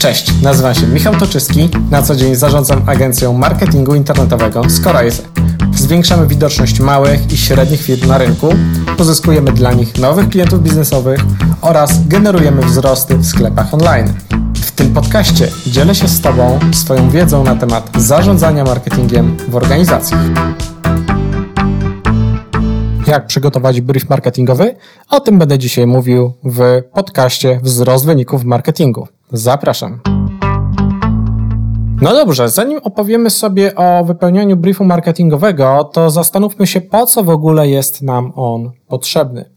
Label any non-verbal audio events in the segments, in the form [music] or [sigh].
Cześć, nazywam się Michał Toczyski. Na co dzień zarządzam agencją marketingu internetowego Scorise. Zwiększamy widoczność małych i średnich firm na rynku, pozyskujemy dla nich nowych klientów biznesowych oraz generujemy wzrosty w sklepach online. W tym podcaście dzielę się z Tobą swoją wiedzą na temat zarządzania marketingiem w organizacjach. Jak przygotować brief marketingowy? O tym będę dzisiaj mówił w podcaście Wzrost wyników marketingu. Zapraszam. No dobrze, zanim opowiemy sobie o wypełnianiu briefu marketingowego, to zastanówmy się, po co w ogóle jest nam on potrzebny.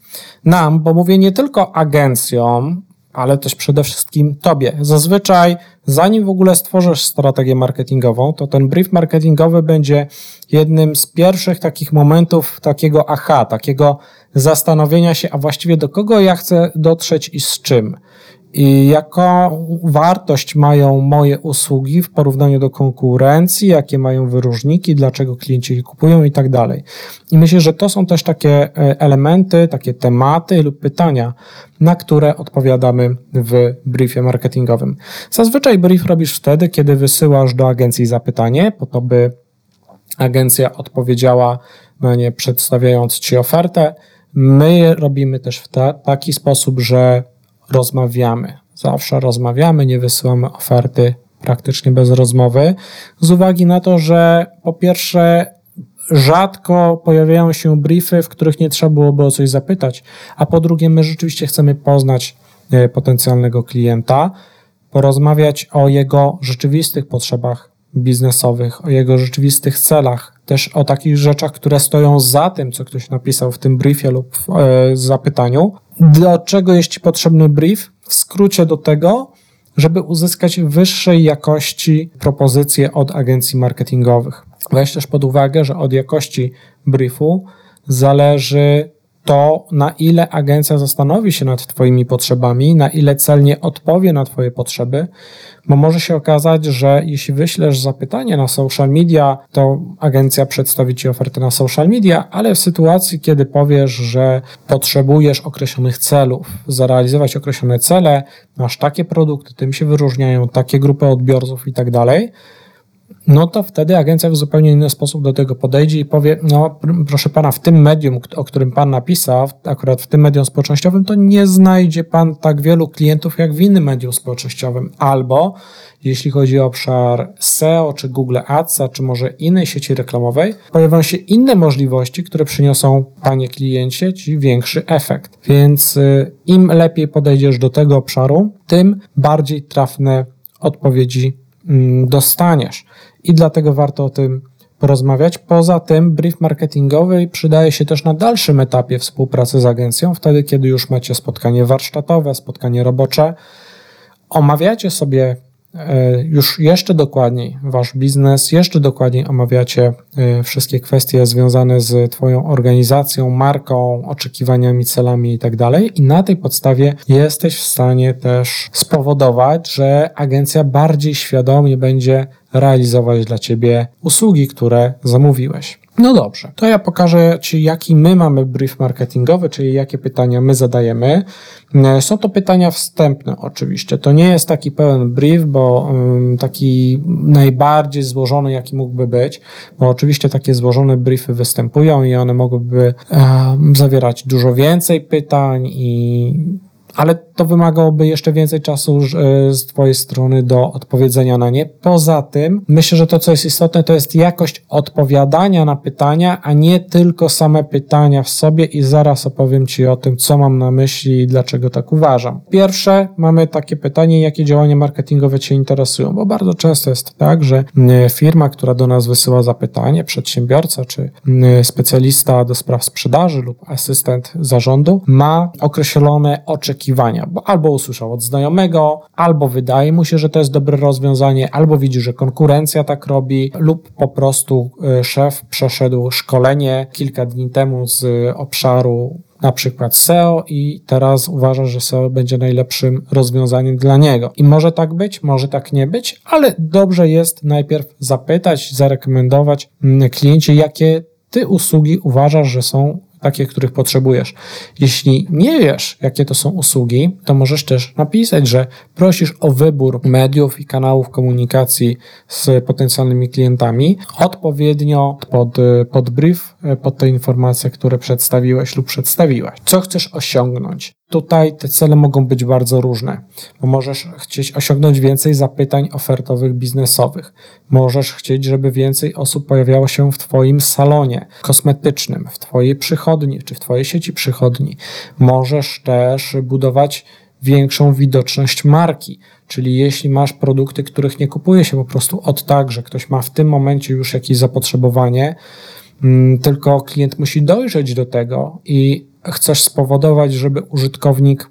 Nam, bo mówię nie tylko agencjom, ale też przede wszystkim Tobie. Zazwyczaj, zanim w ogóle stworzysz strategię marketingową, to ten brief marketingowy będzie jednym z pierwszych takich momentów takiego aha, takiego zastanowienia się, a właściwie do kogo ja chcę dotrzeć i z czym i jaką wartość mają moje usługi w porównaniu do konkurencji, jakie mają wyróżniki, dlaczego klienci je kupują i tak dalej. I myślę, że to są też takie e, elementy, takie tematy lub pytania, na które odpowiadamy w briefie marketingowym. Zazwyczaj brief robisz wtedy, kiedy wysyłasz do agencji zapytanie, po to by agencja odpowiedziała na nie, przedstawiając Ci ofertę. My robimy też w ta, taki sposób, że rozmawiamy. Zawsze rozmawiamy, nie wysyłamy oferty praktycznie bez rozmowy, z uwagi na to, że po pierwsze rzadko pojawiają się briefy, w których nie trzeba byłoby o coś zapytać, a po drugie my rzeczywiście chcemy poznać e, potencjalnego klienta, porozmawiać o jego rzeczywistych potrzebach biznesowych, o jego rzeczywistych celach, też o takich rzeczach, które stoją za tym, co ktoś napisał w tym briefie lub e, zapytaniu. Do czego jest Ci potrzebny brief? W skrócie do tego, żeby uzyskać wyższej jakości propozycje od agencji marketingowych. Weź też pod uwagę, że od jakości briefu zależy to, na ile agencja zastanowi się nad Twoimi potrzebami, na ile celnie odpowie na Twoje potrzeby, bo może się okazać, że jeśli wyślesz zapytanie na social media, to agencja przedstawi Ci ofertę na social media, ale w sytuacji, kiedy powiesz, że potrzebujesz określonych celów, zarealizować określone cele, masz takie produkty, tym się wyróżniają, takie grupy odbiorców i tak dalej, no to wtedy agencja w zupełnie inny sposób do tego podejdzie i powie, no proszę pana, w tym medium, o którym pan napisał, akurat w tym medium społecznościowym, to nie znajdzie pan tak wielu klientów jak w innym medium społecznościowym. Albo jeśli chodzi o obszar SEO, czy Google Ads, czy może innej sieci reklamowej, pojawią się inne możliwości, które przyniosą panie kliencie ci większy efekt. Więc y, im lepiej podejdziesz do tego obszaru, tym bardziej trafne odpowiedzi dostaniesz i dlatego warto o tym porozmawiać. Poza tym brief marketingowy przydaje się też na dalszym etapie współpracy z agencją, wtedy kiedy już macie spotkanie warsztatowe, spotkanie robocze. Omawiacie sobie już jeszcze dokładniej wasz biznes, jeszcze dokładniej omawiacie e, wszystkie kwestie związane z Twoją organizacją, marką, oczekiwaniami, celami itd. Tak I na tej podstawie jesteś w stanie też spowodować, że agencja bardziej świadomie będzie realizować dla Ciebie usługi, które zamówiłeś. No dobrze, to ja pokażę Ci, jaki my mamy brief marketingowy, czyli jakie pytania my zadajemy. E, są to pytania wstępne, oczywiście. To nie jest taki pełen brief, bo taki najbardziej złożony, jaki mógłby być, bo oczywiście takie złożone briefy występują i one mogłyby um, zawierać dużo więcej pytań i ale to wymagałoby jeszcze więcej czasu e, z Twojej strony do odpowiedzenia na nie. Poza tym, myślę, że to, co jest istotne, to jest jakość odpowiadania na pytania, a nie tylko same pytania w sobie i zaraz opowiem Ci o tym, co mam na myśli i dlaczego tak uważam. Pierwsze, mamy takie pytanie, jakie działania marketingowe Cię interesują, bo bardzo często jest tak, że firma, która do nas wysyła zapytanie, przedsiębiorca czy specjalista do spraw sprzedaży lub asystent zarządu ma określone oczekiwania bo albo usłyszał od znajomego, albo wydaje mu się, że to jest dobre rozwiązanie, albo widzi, że konkurencja tak robi, lub po prostu e, szef przeszedł szkolenie kilka dni temu z obszaru na przykład SEO i teraz uważa, że SEO będzie najlepszym rozwiązaniem dla niego. I może tak być, może tak nie być, ale dobrze jest najpierw zapytać, zarekomendować mm, kliencie, jakie ty usługi uważasz, że są takie, których potrzebujesz. Jeśli nie wiesz, jakie to są usługi, to możesz też napisać, że prosisz o wybór mediów i kanałów komunikacji z potencjalnymi klientami odpowiednio pod, pod brief, pod te informacje, które przedstawiłeś lub przedstawiłaś. Co chcesz osiągnąć? Tutaj te cele mogą być bardzo różne, bo możesz chcieć osiągnąć więcej zapytań ofertowych biznesowych. Możesz chcieć, żeby więcej osób pojawiało się w Twoim salonie kosmetycznym, w Twojej przychodni czy w Twojej sieci przychodni. Możesz też budować większą widoczność marki. Czyli jeśli masz produkty, których nie kupuje się po prostu od tak, że ktoś ma w tym momencie już jakieś zapotrzebowanie, tylko klient musi dojrzeć do tego i chcesz spowodować, żeby użytkownik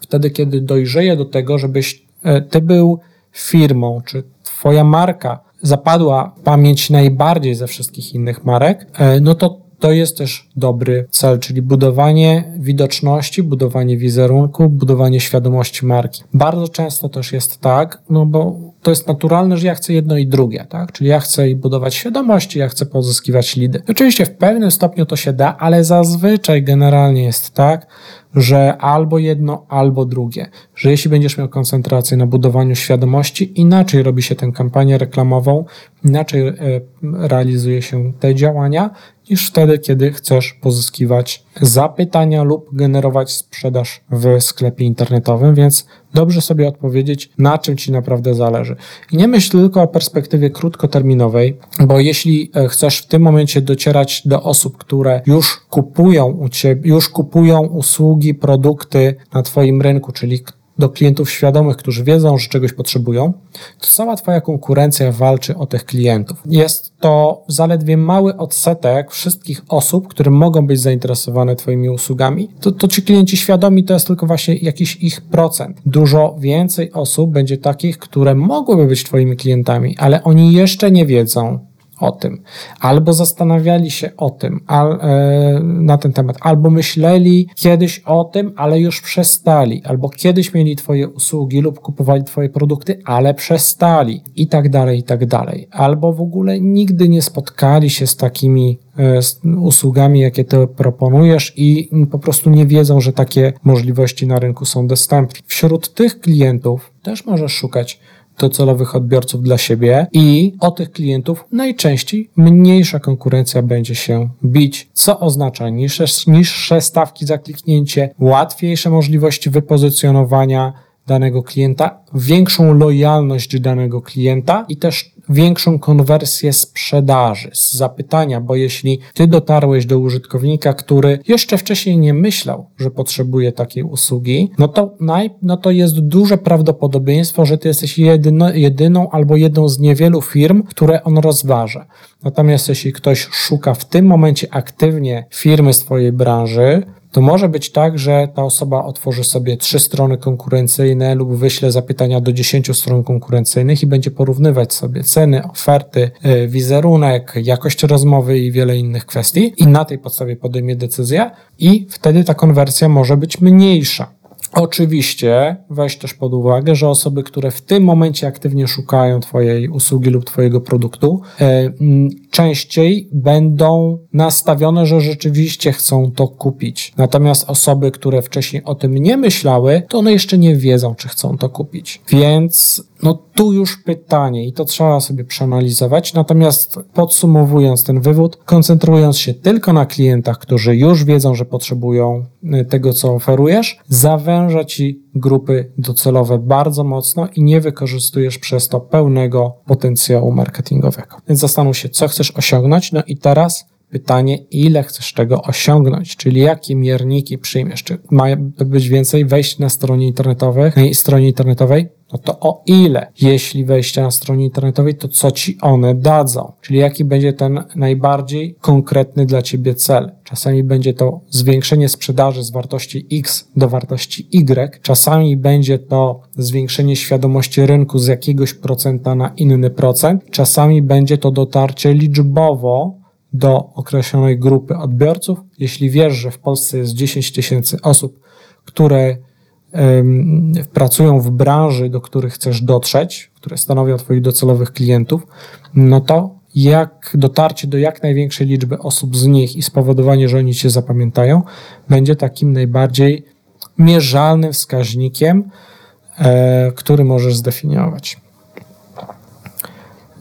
wtedy, kiedy dojrzeje do tego, żebyś e, ty był firmą, czy twoja marka zapadła pamięć najbardziej ze wszystkich innych marek, e, no to to jest też dobry cel, czyli budowanie widoczności, budowanie wizerunku, budowanie świadomości marki. Bardzo często też jest tak, no bo to jest naturalne, że ja chcę jedno i drugie, tak? Czyli ja chcę i budować świadomości, ja chcę pozyskiwać lidy. Oczywiście w pewnym stopniu to się da, ale zazwyczaj generalnie jest tak, że albo jedno, albo drugie. Że jeśli będziesz miał koncentrację na budowaniu świadomości, inaczej robi się tę kampanię reklamową, inaczej e, realizuje się te działania, niż wtedy, kiedy chcesz pozyskiwać zapytania lub generować sprzedaż w sklepie internetowym, więc dobrze sobie odpowiedzieć, na czym Ci naprawdę zależy. I nie myśl tylko o perspektywie krótkoterminowej, bo jeśli e, chcesz w tym momencie docierać do osób, które już kupują u Ciebie, już kupują usługi, produkty na Twoim rynku, czyli do klientów świadomych, którzy wiedzą, że czegoś potrzebują, to cała Twoja konkurencja walczy o tych klientów. Jest to zaledwie mały odsetek wszystkich osób, które mogą być zainteresowane Twoimi usługami. To, to ci klienci świadomi to jest tylko właśnie jakiś ich procent. Dużo więcej osób będzie takich, które mogłyby być Twoimi klientami, ale oni jeszcze nie wiedzą, o tym, albo zastanawiali się o tym al, e, na ten temat, albo myśleli kiedyś o tym, ale już przestali, albo kiedyś mieli Twoje usługi lub kupowali Twoje produkty, ale przestali i tak dalej, i tak dalej. Albo w ogóle nigdy nie spotkali się z takimi e, z usługami, jakie Ty proponujesz i po prostu nie wiedzą, że takie możliwości na rynku są dostępne. Wśród tych klientów też możesz szukać docelowych odbiorców dla siebie i o tych klientów najczęściej mniejsza konkurencja będzie się bić, co oznacza niższe, niższe stawki za kliknięcie, łatwiejsze możliwości wypozycjonowania danego klienta, większą lojalność danego klienta i też większą konwersję sprzedaży z zapytania, bo jeśli ty dotarłeś do użytkownika, który jeszcze wcześniej nie myślał, że potrzebuje takiej usługi, no to, naj, no to jest duże prawdopodobieństwo, że ty jesteś jedyno, jedyną albo jedną z niewielu firm, które on rozważa. Natomiast jeśli ktoś szuka w tym momencie aktywnie firmy z twojej branży, to może być tak, że ta osoba otworzy sobie trzy strony konkurencyjne lub wyśle zapytania do dziesięciu stron konkurencyjnych i będzie porównywać sobie ceny, oferty, y, wizerunek, jakość rozmowy i wiele innych kwestii i na tej podstawie podejmie decyzję i wtedy ta konwersja może być mniejsza. Oczywiście weź też pod uwagę, że osoby, które w tym momencie aktywnie szukają Twojej usługi lub Twojego produktu, e, częściej będą nastawione, że rzeczywiście chcą to kupić. Natomiast osoby, które wcześniej o tym nie myślały, to one jeszcze nie wiedzą, czy chcą to kupić. Więc no tu już pytanie i to trzeba sobie przeanalizować. Natomiast podsumowując ten wywód, koncentrując się tylko na klientach, którzy już wiedzą, że potrzebują tego, co oferujesz, zawęża ci grupy docelowe bardzo mocno i nie wykorzystujesz przez to pełnego potencjału marketingowego. Więc zastanów się, co chcesz osiągnąć. No i teraz pytanie, ile chcesz tego osiągnąć, czyli jakie mierniki przyjmiesz. Czy ma być więcej wejść na stronie internetowej, na stronie internetowej? no to o ile, jeśli wejście na stronie internetowej, to co ci one dadzą? Czyli jaki będzie ten najbardziej konkretny dla ciebie cel? Czasami będzie to zwiększenie sprzedaży z wartości X do wartości Y, czasami będzie to zwiększenie świadomości rynku z jakiegoś procenta na inny procent, czasami będzie to dotarcie liczbowo do określonej grupy odbiorców. Jeśli wiesz, że w Polsce jest 10 tysięcy osób, które pracują w branży, do których chcesz dotrzeć, które stanowią Twoich docelowych klientów, no to jak dotarcie do jak największej liczby osób z nich i spowodowanie, że oni cię zapamiętają, będzie takim najbardziej mierzalnym wskaźnikiem, e, który możesz zdefiniować.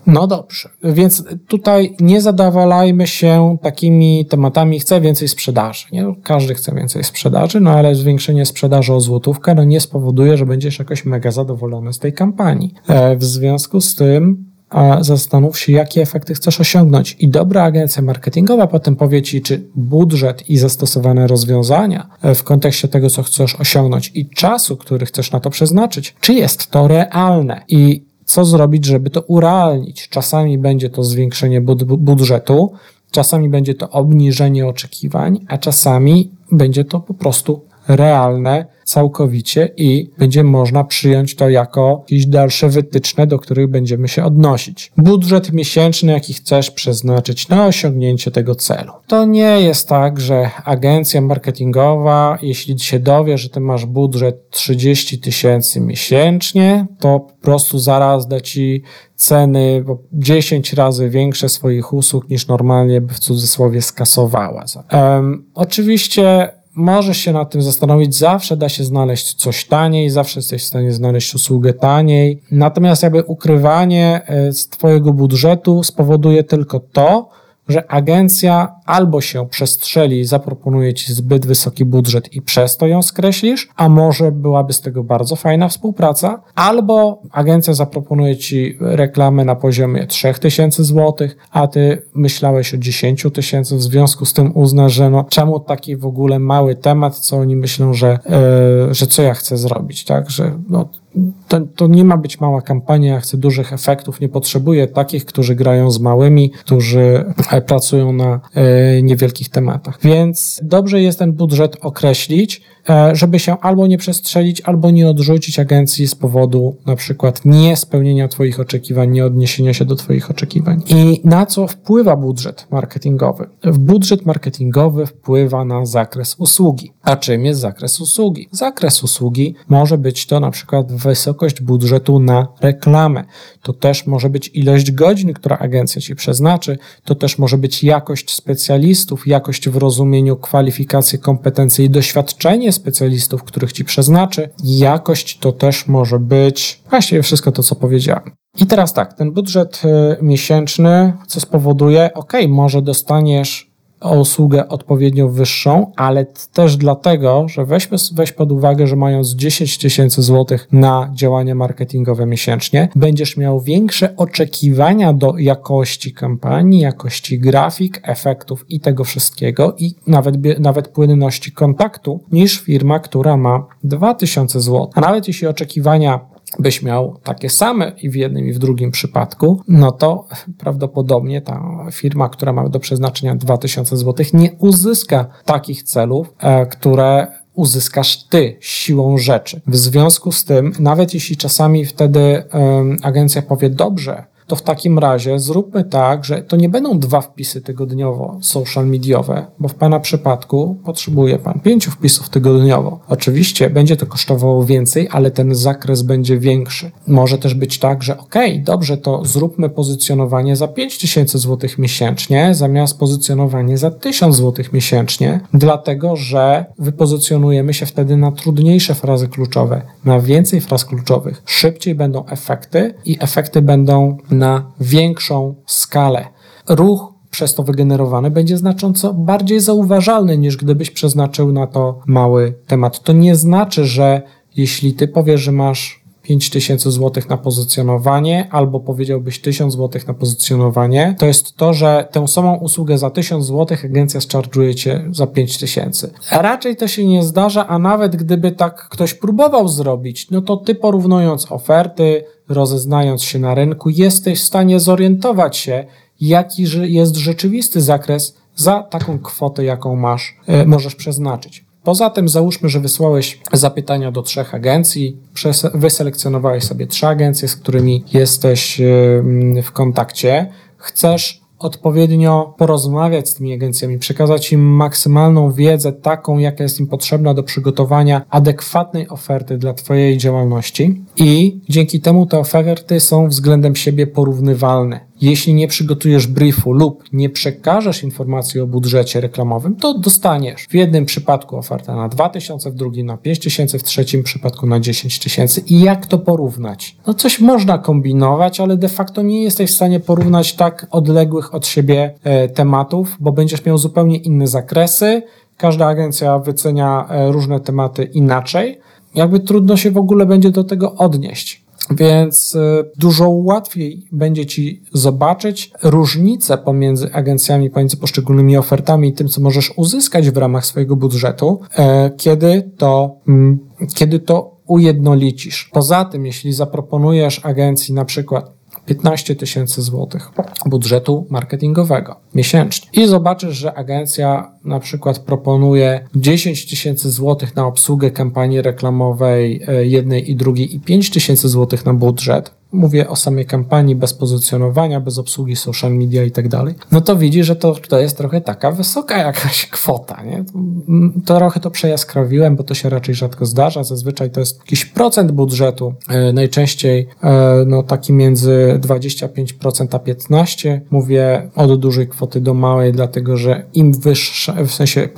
No dobrze, więc tutaj nie zadawalajmy się takimi tematami, chcę więcej sprzedaży. Nie? Każdy chce więcej sprzedaży, no ale zwiększenie sprzedaży o złotówkę no nie spowoduje, że będziesz jakoś mega zadowolony z tej kampanii. E, w związku z tym a zastanów się, jakie efekty chcesz osiągnąć. I dobra agencja marketingowa potem powie ci, czy budżet i zastosowane rozwiązania e, w kontekście tego, co chcesz osiągnąć i czasu, który chcesz na to przeznaczyć, czy jest to realne. I co zrobić, żeby to urealnić. Czasami będzie to zwiększenie budżetu, czasami będzie to obniżenie oczekiwań, a czasami będzie to po prostu realne całkowicie i będzie można przyjąć to jako jakieś dalsze wytyczne, do których będziemy się odnosić. Budżet miesięczny, jaki chcesz przeznaczyć na osiągnięcie tego celu. To nie jest tak, że agencja marketingowa, jeśli się dowie, że ty masz budżet 30 tysięcy miesięcznie, to po prostu zaraz da ci ceny 10 razy większe swoich usług niż normalnie by w cudzysłowie skasowała. Um, oczywiście możesz się nad tym zastanowić, zawsze da się znaleźć coś taniej, zawsze jesteś w stanie znaleźć usługę taniej. Natomiast jakby ukrywanie e, z Twojego budżetu spowoduje tylko to, że agencja albo się przestrzeli zaproponuje ci zbyt wysoki budżet i przez to ją skreślisz, a może byłaby z tego bardzo fajna współpraca, albo agencja zaproponuje ci reklamę na poziomie 3000 zł, a ty myślałeś o 10 tysięcy, w związku z tym uznasz, że no czemu taki w ogóle mały temat, co oni myślą, że, yy, że co ja chcę zrobić, tak, że no, to, to, nie ma być mała kampania, ja chcę dużych efektów, nie potrzebuję takich, którzy grają z małymi, którzy e, pracują na e, niewielkich tematach. Więc dobrze jest ten budżet określić, E, żeby się albo nie przestrzelić, albo nie odrzucić agencji z powodu na przykład niespełnienia Twoich oczekiwań, nie odniesienia się do Twoich oczekiwań. I na co wpływa budżet marketingowy? W budżet marketingowy wpływa na zakres usługi. A czym jest zakres usługi? Zakres usługi może być to na przykład wysokość budżetu na reklamę. To też może być ilość godzin, która agencja Ci przeznaczy. To też może być jakość specjalistów, jakość w rozumieniu kwalifikacji, kompetencji i doświadczenie specjalistów, których ci przeznaczy. Jakość to też może być właściwie wszystko to, co powiedziałem. I teraz tak, ten budżet y, miesięczny, co spowoduje, ok, może dostaniesz o usługę odpowiednio wyższą, ale też dlatego, że weźmy, weź pod uwagę, że mając 10 tysięcy złotych na działania marketingowe miesięcznie, będziesz miał większe oczekiwania do jakości kampanii, jakości grafik, efektów i tego wszystkiego i nawet, nawet płynności kontaktu niż firma, która ma 2000 zł. A nawet jeśli oczekiwania byś miał takie same i w jednym i w drugim przypadku, no to prawdopodobnie ta firma, która ma do przeznaczenia 2000 zł, nie uzyska takich celów, e, które uzyskasz ty siłą rzeczy. W związku z tym, nawet jeśli czasami wtedy agencja powie dobrze, to w takim razie zróbmy tak, że to nie będą dwa wpisy tygodniowo social mediowe, bo w Pana przypadku potrzebuje Pan pięciu wpisów tygodniowo. Oczywiście będzie to kosztowało więcej, ale ten zakres będzie większy. Może też być tak, że ok, dobrze, to zróbmy pozycjonowanie za 5000 zł miesięcznie, zamiast pozycjonowanie za 1000 zł miesięcznie, dlatego że wypozycjonujemy się wtedy na trudniejsze frazy kluczowe, na więcej fraz kluczowych. Szybciej będą efekty i efekty będą na większą skalę. Ruch przez to wygenerowany będzie znacząco bardziej zauważalny niż gdybyś przeznaczył na to mały temat. To nie znaczy, że jeśli ty powiesz, że masz 5000 zł na pozycjonowanie, albo powiedziałbyś 1000 zł na pozycjonowanie, to jest to, że tę samą usługę za 1000 zł agencja zczarżuje cię za 5000. Raczej to się nie zdarza, a nawet gdyby tak ktoś próbował zrobić, no to ty porównując oferty, rozeznając się na rynku, jesteś w stanie zorientować się, jaki jest rzeczywisty zakres za taką kwotę, jaką masz, e, możesz przeznaczyć. Poza tym załóżmy, że wysłałeś zapytania do trzech agencji, wyselekcjonowałeś sobie trzy agencje, z którymi jesteś w kontakcie. Chcesz odpowiednio porozmawiać z tymi agencjami, przekazać im maksymalną wiedzę, taką, jaka jest im potrzebna do przygotowania adekwatnej oferty dla Twojej działalności, i dzięki temu te oferty są względem siebie porównywalne. Jeśli nie przygotujesz briefu lub nie przekażesz informacji o budżecie reklamowym, to dostaniesz w jednym przypadku ofertę na 2000, w drugim na 5000, w trzecim przypadku na 10 tysięcy. I jak to porównać? No coś można kombinować, ale de facto nie jesteś w stanie porównać tak odległych od siebie e, tematów, bo będziesz miał zupełnie inne zakresy. Każda agencja wycenia e, różne tematy inaczej. Jakby trudno się w ogóle będzie do tego odnieść. Więc e, dużo łatwiej będzie Ci zobaczyć różnice pomiędzy agencjami, pomiędzy poszczególnymi ofertami i tym, co możesz uzyskać w ramach swojego budżetu, e, kiedy to, mm, kiedy to ujednolicisz. Poza tym, jeśli zaproponujesz agencji na przykład 15 tysięcy złotych budżetu marketingowego miesięcznie. I zobaczysz, że agencja na przykład proponuje 10 tysięcy złotych na obsługę kampanii reklamowej e, jednej i drugiej i 5 tysięcy złotych na budżet, mówię o samej kampanii bez pozycjonowania, bez obsługi social media i tak dalej, no to widzi, że to, to jest trochę taka wysoka jakaś kwota, nie? To trochę to przejaskrawiłem, bo to się raczej rzadko zdarza, zazwyczaj to jest jakiś procent budżetu, e, najczęściej e, no taki między 25% a 15%, mówię od dużej kwoty do małej, dlatego że im wyższa, w sensie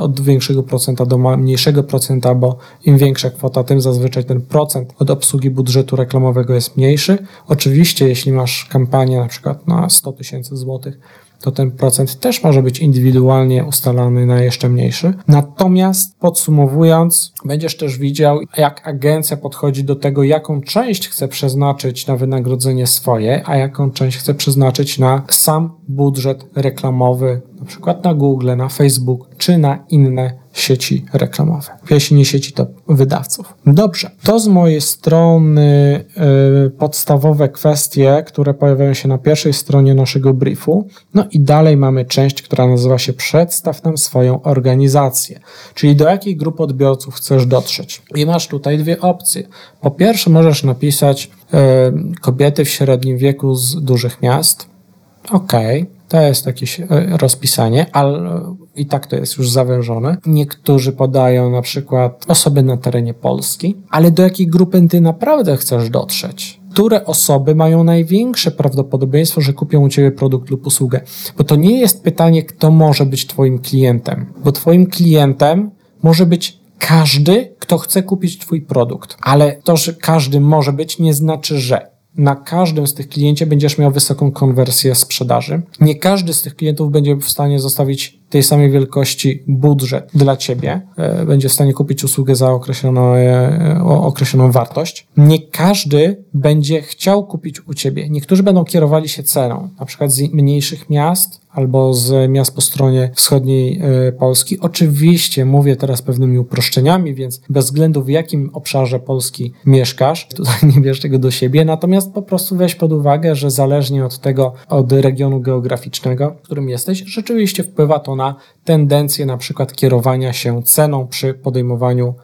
od, większego procenta do mniejszego procenta, bo im większa kwota, tym zazwyczaj ten procent od obsługi budżetu reklamowego jest mniejszy, mniejszy. Oczywiście, jeśli masz kampanię na przykład na 100 tysięcy złotych, to ten procent też może być indywidualnie ustalany na jeszcze mniejszy. Natomiast podsumowując, będziesz też widział, jak agencja podchodzi do tego, jaką część chce przeznaczyć na wynagrodzenie swoje, a jaką część chce przeznaczyć na sam budżet reklamowy, na przykład na Google, na Facebook czy na inne sieci reklamowe. Jeśli nie sieci, to wydawców. Dobrze, to z mojej strony y, podstawowe kwestie, które pojawiają się na pierwszej stronie naszego briefu. No i dalej mamy część, która nazywa się Przedstaw nam swoją organizację, czyli do jakiej grupy odbiorców chcesz dotrzeć. I masz tutaj dwie opcje. Po pierwsze, możesz napisać y, kobiety w średnim wieku z dużych miast. Okej, okay. To jest jakieś e, rozpisanie, ale i tak to jest już zawężone. Niektórzy podają na przykład osoby na terenie Polski, ale do jakiej grupy ty naprawdę chcesz dotrzeć? Które osoby mają największe prawdopodobieństwo, że kupią u ciebie produkt lub usługę? Bo to nie jest pytanie, kto może być twoim klientem, bo twoim klientem może być każdy, kto chce kupić twój produkt. Ale to, że każdy może być, nie znaczy, że na każdym z tych kliencie będziesz miał wysoką konwersję sprzedaży. Nie każdy z tych klientów będzie w stanie zostawić tej samej wielkości budżet dla ciebie, e, będzie w stanie kupić usługę za określoną, e, określoną wartość. Nie każdy będzie chciał kupić u ciebie. Niektórzy będą kierowali się ceną, na przykład z mniejszych miast albo z miast po stronie wschodniej e, Polski. Oczywiście mówię teraz pewnymi uproszczeniami, więc bez względu w jakim obszarze Polski mieszkasz, [laughs] tutaj nie bierz tego do siebie, natomiast po prostu weź pod uwagę, że zależnie od tego, od regionu geograficznego, w którym jesteś, rzeczywiście wpływa to na tendencję na przykład kierowania się ceną przy podejmowaniu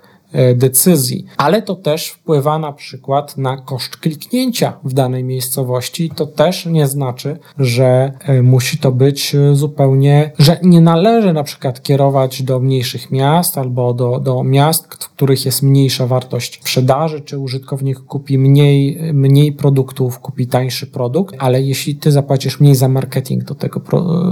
decyzji, ale to też wpływa na przykład na koszt kliknięcia w danej miejscowości. To też nie znaczy, że e, musi to być e, zupełnie, że nie należy na przykład kierować do mniejszych miast albo do, do miast, w których jest mniejsza wartość sprzedaży, czy użytkownik kupi mniej, mniej produktów, kupi tańszy produkt, ale jeśli ty zapłacisz mniej za marketing do tego,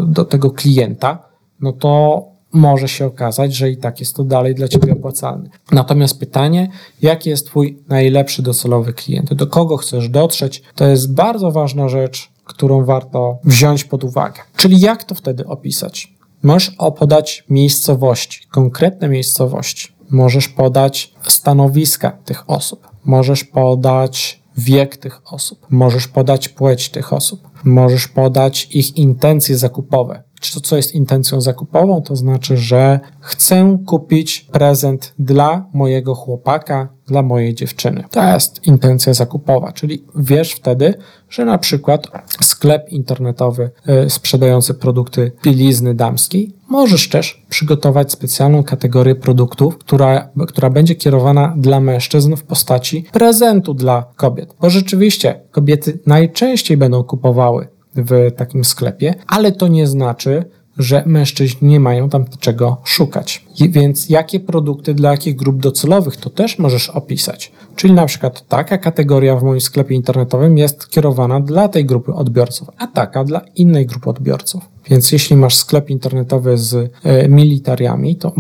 do tego klienta, no to może się okazać, że i tak jest to dalej dla Ciebie opłacalne. Natomiast pytanie, jaki jest Twój najlepszy docelowy klient? Do kogo chcesz dotrzeć? To jest bardzo ważna rzecz, którą warto wziąć pod uwagę. Czyli jak to wtedy opisać? Możesz podać miejscowości, konkretne miejscowości. Możesz podać stanowiska tych osób. Możesz podać wiek tych osób. Możesz podać płeć tych osób. Możesz podać ich intencje zakupowe to, co jest intencją zakupową, to znaczy, że chcę kupić prezent dla mojego chłopaka, dla mojej dziewczyny. To jest intencja zakupowa, czyli wiesz wtedy, że na przykład sklep internetowy y, sprzedający produkty bielizny damskiej możesz też przygotować specjalną kategorię produktów, która, która będzie kierowana dla mężczyzn w postaci prezentu dla kobiet. Bo rzeczywiście kobiety najczęściej będą kupowały w takim sklepie, ale to nie znaczy, że mężczyźni nie mają tam czego szukać. Więc jakie produkty dla jakich grup docelowych to też możesz opisać. Czyli na przykład taka kategoria w moim sklepie internetowym jest kierowana dla tej grupy odbiorców, a taka dla innej grupy odbiorców. Więc jeśli masz sklep internetowy z e, militariami, to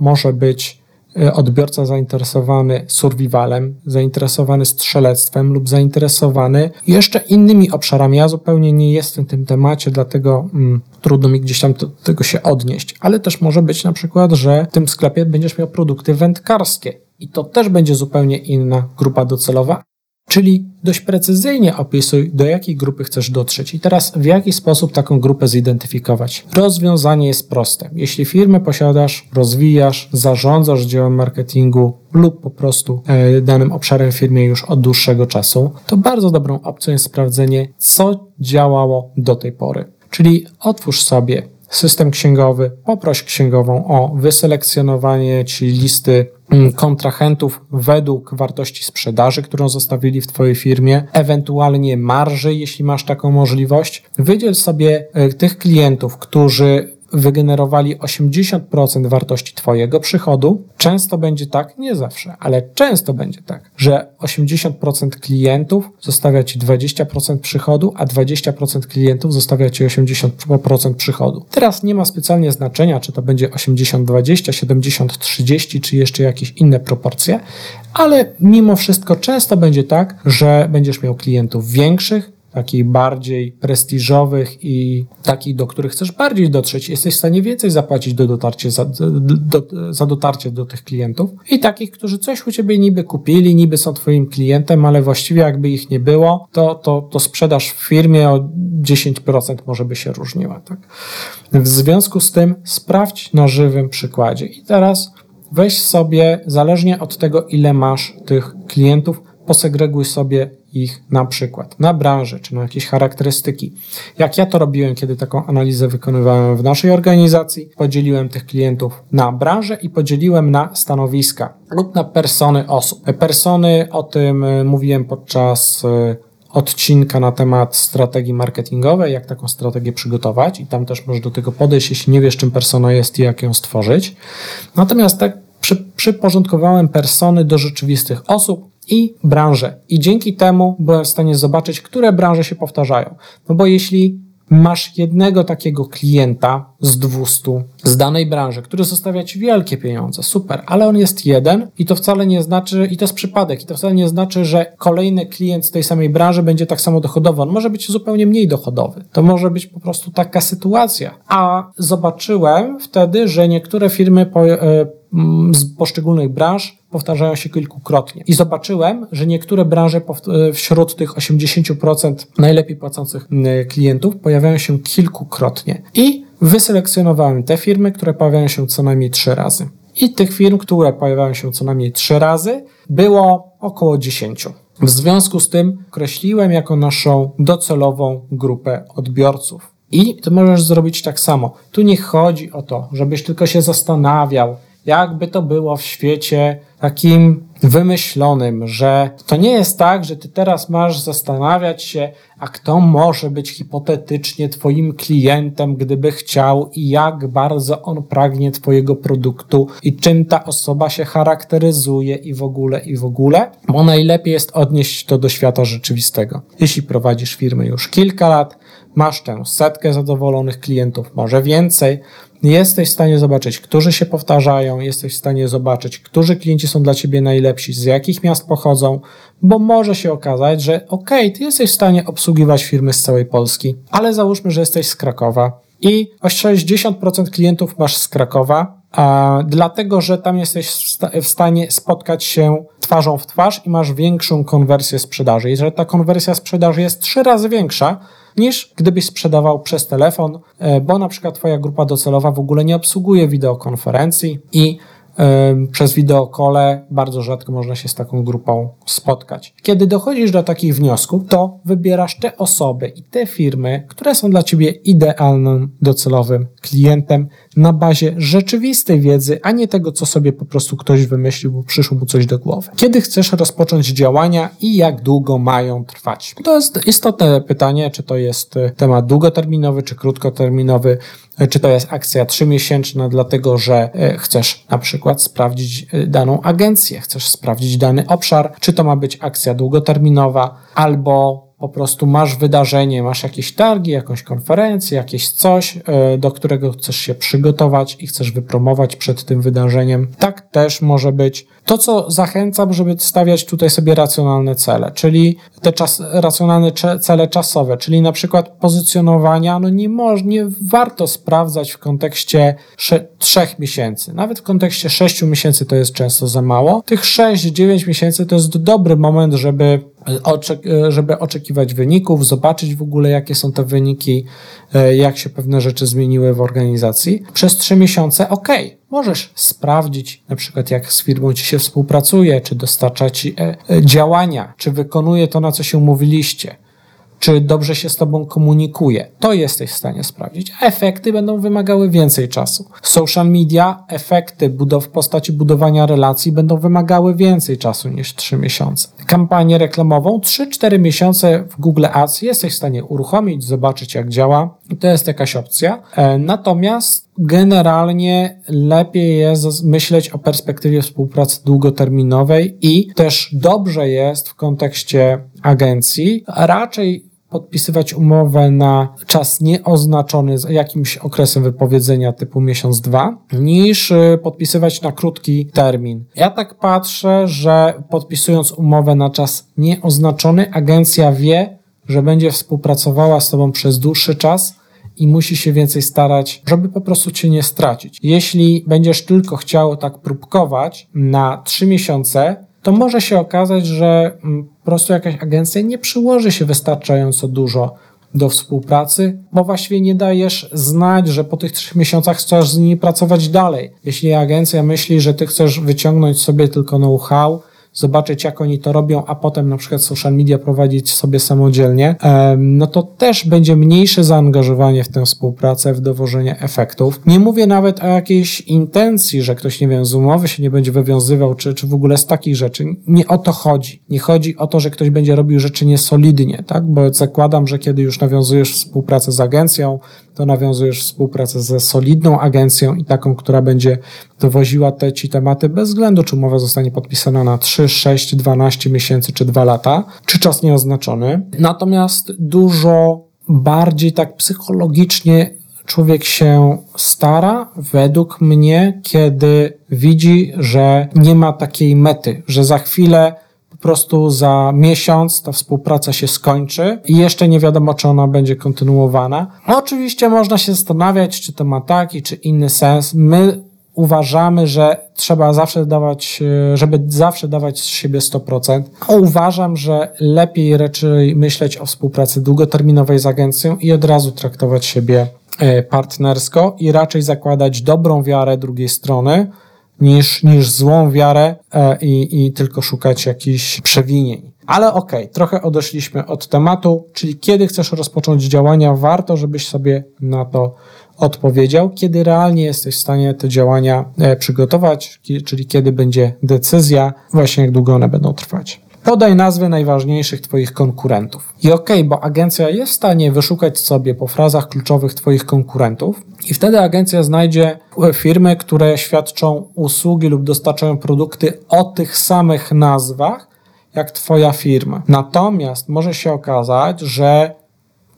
może być odbiorca zainteresowany survivalem, zainteresowany strzelectwem lub zainteresowany jeszcze innymi obszarami. Ja zupełnie nie jestem w tym temacie, dlatego mm, trudno mi gdzieś tam do tego się odnieść. Ale też może być na przykład, że w tym sklepie będziesz miał produkty wędkarskie i to też będzie zupełnie inna grupa docelowa, Czyli dość precyzyjnie opisuj, do jakiej grupy chcesz dotrzeć i teraz w jaki sposób taką grupę zidentyfikować. Rozwiązanie jest proste. Jeśli firmę posiadasz, rozwijasz, zarządzasz działem marketingu lub po prostu e, danym obszarem firmie już od dłuższego czasu, to bardzo dobrą opcją jest sprawdzenie, co działało do tej pory. Czyli otwórz sobie system księgowy, poproś księgową o wyselekcjonowanie ci listy mm, kontrahentów według wartości sprzedaży, którą zostawili w Twojej firmie, ewentualnie marży, jeśli masz taką możliwość. Wydziel sobie e, tych klientów, którzy wygenerowali 80% wartości Twojego przychodu, często będzie tak, nie zawsze, ale często będzie tak, że 80% klientów zostawia Ci 20% przychodu, a 20% klientów zostawia Ci 80% przychodu. Teraz nie ma specjalnie znaczenia, czy to będzie 80-20, 70-30, czy jeszcze jakieś inne proporcje, ale mimo wszystko często będzie tak, że będziesz miał klientów większych, takich bardziej prestiżowych i takich, do których chcesz bardziej dotrzeć, jesteś w stanie więcej zapłacić do dotarcie, za, do, za dotarcie do tych klientów i takich, którzy coś u ciebie niby kupili, niby są twoim klientem, ale właściwie jakby ich nie było, to, to, to sprzedaż w firmie o 10% może by się różniła. Tak? W związku z tym sprawdź na żywym przykładzie i teraz weź sobie, zależnie od tego, ile masz tych klientów, posegreguj sobie ich na przykład na branżę czy na jakieś charakterystyki. Jak ja to robiłem, kiedy taką analizę wykonywałem w naszej organizacji, podzieliłem tych klientów na branżę i podzieliłem na stanowiska lub na persony osób. Persony, o tym e, mówiłem podczas e, odcinka na temat strategii marketingowej, jak taką strategię przygotować i tam też możesz do tego podejść, jeśli nie wiesz czym persona jest i jak ją stworzyć. Natomiast tak przy, przyporządkowałem persony do rzeczywistych osób, i branże. I dzięki temu byłem w stanie zobaczyć, które branże się powtarzają. No bo jeśli masz jednego takiego klienta z 200 z danej branży, który zostawia ci wielkie pieniądze, super, ale on jest jeden i to wcale nie znaczy, i to jest przypadek, i to wcale nie znaczy, że kolejny klient z tej samej branży będzie tak samo dochodowy. On może być zupełnie mniej dochodowy. To może być po prostu taka sytuacja. A zobaczyłem wtedy, że niektóre firmy po, e, z poszczególnych branż powtarzają się kilkukrotnie. I zobaczyłem, że niektóre branże e, wśród tych 80% najlepiej płacących klientów pojawiają się kilkukrotnie. I wyselekcjonowałem te firmy, które pojawiają się co najmniej trzy razy. I tych firm, które pojawiają się co najmniej trzy razy, było około 10. W związku z tym określiłem jako naszą docelową grupę odbiorców. I ty możesz zrobić tak samo. Tu nie chodzi o to, żebyś tylko się zastanawiał, jakby to było w świecie takim wymyślonym, że to nie jest tak, że ty teraz masz zastanawiać się, a kto może być hipotetycznie twoim klientem, gdyby chciał i jak bardzo on pragnie twojego produktu i czym ta osoba się charakteryzuje i w ogóle, i w ogóle, bo najlepiej jest odnieść to do świata rzeczywistego. Jeśli prowadzisz firmę już kilka lat, masz tę setkę zadowolonych klientów, może więcej, Jesteś w stanie zobaczyć, którzy się powtarzają, jesteś w stanie zobaczyć, którzy klienci są dla ciebie najlepsi, z jakich miast pochodzą, bo może się okazać, że okej, okay, ty jesteś w stanie obsługiwać firmy z całej Polski, ale załóżmy, że jesteś z Krakowa i o 60% klientów masz z Krakowa, dlatego, że tam jesteś w stanie spotkać się twarzą w twarz i masz większą konwersję sprzedaży. Jeżeli ta konwersja sprzedaży jest trzy razy większa, niż gdybyś sprzedawał przez telefon, e, bo na przykład Twoja grupa docelowa w ogóle nie obsługuje wideokonferencji i przez wideokole bardzo rzadko można się z taką grupą spotkać. Kiedy dochodzisz do takich wniosków, to wybierasz te osoby i te firmy, które są dla ciebie idealnym, docelowym klientem na bazie rzeczywistej wiedzy, a nie tego, co sobie po prostu ktoś wymyślił, bo przyszło mu coś do głowy. Kiedy chcesz rozpocząć działania i jak długo mają trwać? To jest istotne pytanie, czy to jest temat długoterminowy, czy krótkoterminowy, czy to jest akcja trzymiesięczna, dlatego że e, chcesz na przykład sprawdzić e, daną agencję, chcesz sprawdzić dany obszar, czy to ma być akcja długoterminowa, albo po prostu masz wydarzenie, masz jakieś targi, jakąś konferencję, jakieś coś, e, do którego chcesz się przygotować i chcesz wypromować przed tym wydarzeniem. Tak też może być. To, co zachęcam, żeby stawiać tutaj sobie racjonalne cele, czyli te czas, racjonalne cele czasowe, czyli na przykład pozycjonowania, no nie, może, nie warto sprawdzać w kontekście trzech miesięcy. Nawet w kontekście sześciu miesięcy to jest często za mało. Tych sześć, dziewięć miesięcy to jest dobry moment, żeby żeby oczekiwać wyników, zobaczyć w ogóle, jakie są te wyniki, e, jak się pewne rzeczy zmieniły w organizacji. Przez trzy miesiące, ok, możesz sprawdzić, na przykład, jak z firmą ci się współpracuje, czy dostarcza ci e, e, działania, czy wykonuje to, na co się umówiliście czy dobrze się z Tobą komunikuje. To jesteś w stanie sprawdzić. Efekty będą wymagały więcej czasu. Social media, efekty budow w postaci budowania relacji będą wymagały więcej czasu niż 3 miesiące. Kampanię reklamową 3-4 miesiące w Google Ads jesteś w stanie uruchomić, zobaczyć jak działa. To jest jakaś opcja. E, natomiast generalnie lepiej jest myśleć o perspektywie współpracy długoterminowej i też dobrze jest w kontekście agencji raczej podpisywać umowę na czas nieoznaczony z jakimś okresem wypowiedzenia typu miesiąc, dwa, niż y, podpisywać na krótki termin. Ja tak patrzę, że podpisując umowę na czas nieoznaczony, agencja wie, że będzie współpracowała z Tobą przez dłuższy czas i musi się więcej starać, żeby po prostu Cię nie stracić. Jeśli będziesz tylko chciał tak próbkować na trzy miesiące, to może się okazać, że mm, prostu jakaś agencja nie przyłoży się wystarczająco dużo do współpracy, bo właściwie nie dajesz znać, że po tych trzech miesiącach chcesz z nimi pracować dalej. Jeśli agencja myśli, że ty chcesz wyciągnąć sobie tylko know-how, zobaczyć, jak oni to robią, a potem na przykład social media prowadzić sobie samodzielnie, no to też będzie mniejsze zaangażowanie w tę współpracę, w dowożenie efektów. Nie mówię nawet o jakiejś intencji, że ktoś, nie wiem, z umowy się nie będzie wywiązywał, czy, czy w ogóle z takich rzeczy. Nie o to chodzi. Nie chodzi o to, że ktoś będzie robił rzeczy niesolidnie, tak? Bo zakładam, że kiedy już nawiązujesz współpracę z agencją, to nawiązujesz współpracę ze solidną agencją i taką, która będzie dowoziła te ci tematy bez względu, czy umowa zostanie podpisana na 3, 6, 12 miesięcy czy 2 lata, czy czas nieoznaczony. Natomiast dużo bardziej tak psychologicznie człowiek się stara, według mnie, kiedy widzi, że nie ma takiej mety, że za chwilę po prostu za miesiąc ta współpraca się skończy i jeszcze nie wiadomo, czy ona będzie kontynuowana. Oczywiście można się zastanawiać, czy to ma taki, czy inny sens. My uważamy, że trzeba zawsze dawać, e, żeby zawsze dawać z siebie 100%. Uważam, że lepiej raczej myśleć o współpracy długoterminowej z agencją i od razu traktować siebie e, partnersko i raczej zakładać dobrą wiarę drugiej strony, niż, niż złą wiarę e, i, i tylko szukać jakichś przewinień. Ale okej, okay, trochę odeszliśmy od tematu, czyli kiedy chcesz rozpocząć działania, warto, żebyś sobie na to odpowiedział, kiedy realnie jesteś w stanie te działania e, przygotować, czyli kiedy będzie decyzja, właśnie jak długo one będą trwać. Podaj nazwy najważniejszych Twoich konkurentów. I okej, okay, bo agencja jest w stanie wyszukać sobie po frazach kluczowych Twoich konkurentów, i wtedy agencja znajdzie firmy, które świadczą usługi lub dostarczają produkty o tych samych nazwach jak Twoja firma. Natomiast może się okazać, że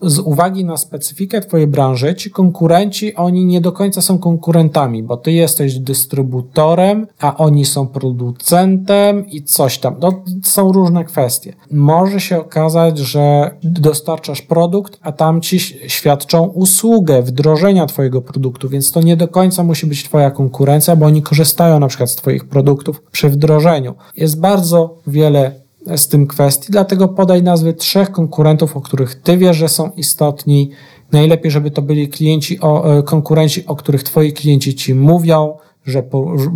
z uwagi na specyfikę Twojej branży, ci konkurenci, oni nie do końca są konkurentami, bo Ty jesteś dystrybutorem, a oni są producentem i coś tam. No, są różne kwestie. Może się okazać, że dostarczasz produkt, a tam Ci świadczą usługę wdrożenia Twojego produktu, więc to nie do końca musi być Twoja konkurencja, bo oni korzystają na przykład z Twoich produktów przy wdrożeniu. Jest bardzo wiele z tym kwestii, dlatego podaj nazwy trzech konkurentów, o których ty wiesz, że są istotni. Najlepiej, żeby to byli klienci, o, e, konkurenci, o których twoi klienci ci mówią, że,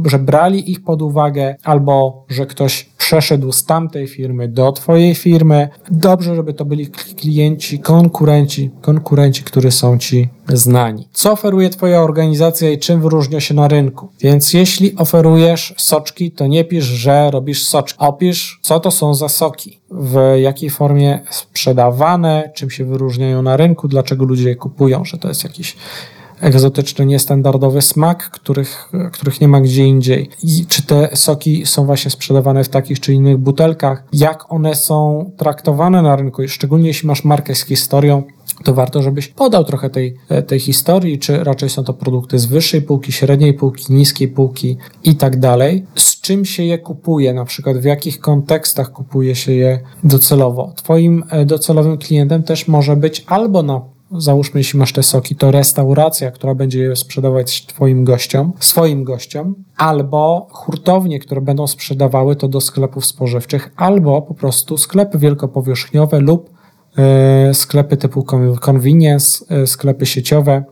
że brali ich pod uwagę, albo że ktoś przeszedł z tamtej firmy do Twojej firmy. Dobrze, żeby to byli klienci, konkurenci, konkurenci, którzy są Ci znani. Co oferuje Twoja organizacja i czym wyróżnia się na rynku? Więc jeśli oferujesz soczki, to nie pisz, że robisz soczki. Opisz, co to są za soki, w jakiej formie sprzedawane, czym się wyróżniają na rynku, dlaczego ludzie je kupują, że to jest jakiś egzotyczny, niestandardowy smak, których, których nie ma gdzie indziej. I czy te soki są właśnie sprzedawane w takich czy innych butelkach, jak one są traktowane na rynku, szczególnie jeśli masz markę z historią, to warto, żebyś podał trochę tej, tej historii, czy raczej są to produkty z wyższej półki, średniej półki, niskiej półki i tak dalej. Z czym się je kupuje, na przykład w jakich kontekstach kupuje się je docelowo. Twoim e, docelowym klientem też może być albo na załóżmy, jeśli masz te soki, to restauracja, która będzie je sprzedawać Twoim gościom, swoim gościom, albo hurtownie, które będą sprzedawały to do sklepów spożywczych, albo po prostu sklepy wielkopowierzchniowe lub y, sklepy typu convenience, y, sklepy sieciowe,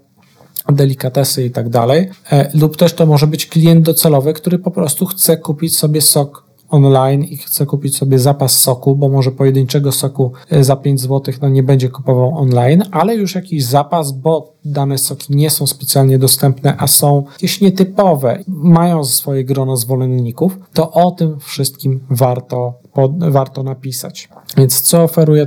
delikatesy i tak dalej, y, lub też to może być klient docelowy, który po prostu chce kupić sobie sok online i chce kupić sobie zapas soku, bo może pojedynczego soku e, za 5 zł no nie będzie kupował online, ale już jakiś zapas, bo dane soki nie są specjalnie dostępne, a są jakieś nietypowe, mają swoje grono zwolenników, to o tym wszystkim warto, warto napisać. Więc co oferuje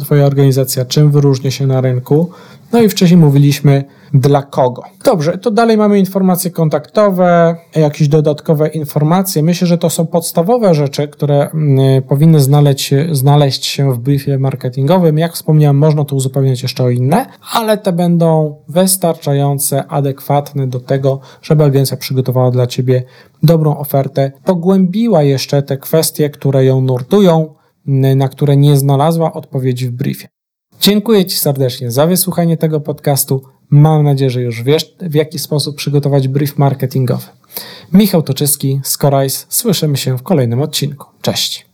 Twoja organizacja, czym wyróżnia się na rynku? No i wcześniej mówiliśmy dla kogo. Dobrze, to dalej mamy informacje kontaktowe, jakieś dodatkowe informacje. Myślę, że to są podstawowe rzeczy, które mm, powinny znaleźć, znaleźć się w briefie marketingowym. Jak wspomniałem, można to uzupełniać jeszcze o inne, ale te będą wystarczające, adekwatne do tego, żeby agencja przygotowała dla Ciebie dobrą ofertę, pogłębiła jeszcze te kwestie, które ją nurtują, na które nie znalazła odpowiedzi w briefie. Dziękuję Ci serdecznie za wysłuchanie tego podcastu. Mam nadzieję, że już wiesz, w jaki sposób przygotować brief marketingowy. Michał Toczyski z. Słyszymy się w kolejnym odcinku. Cześć.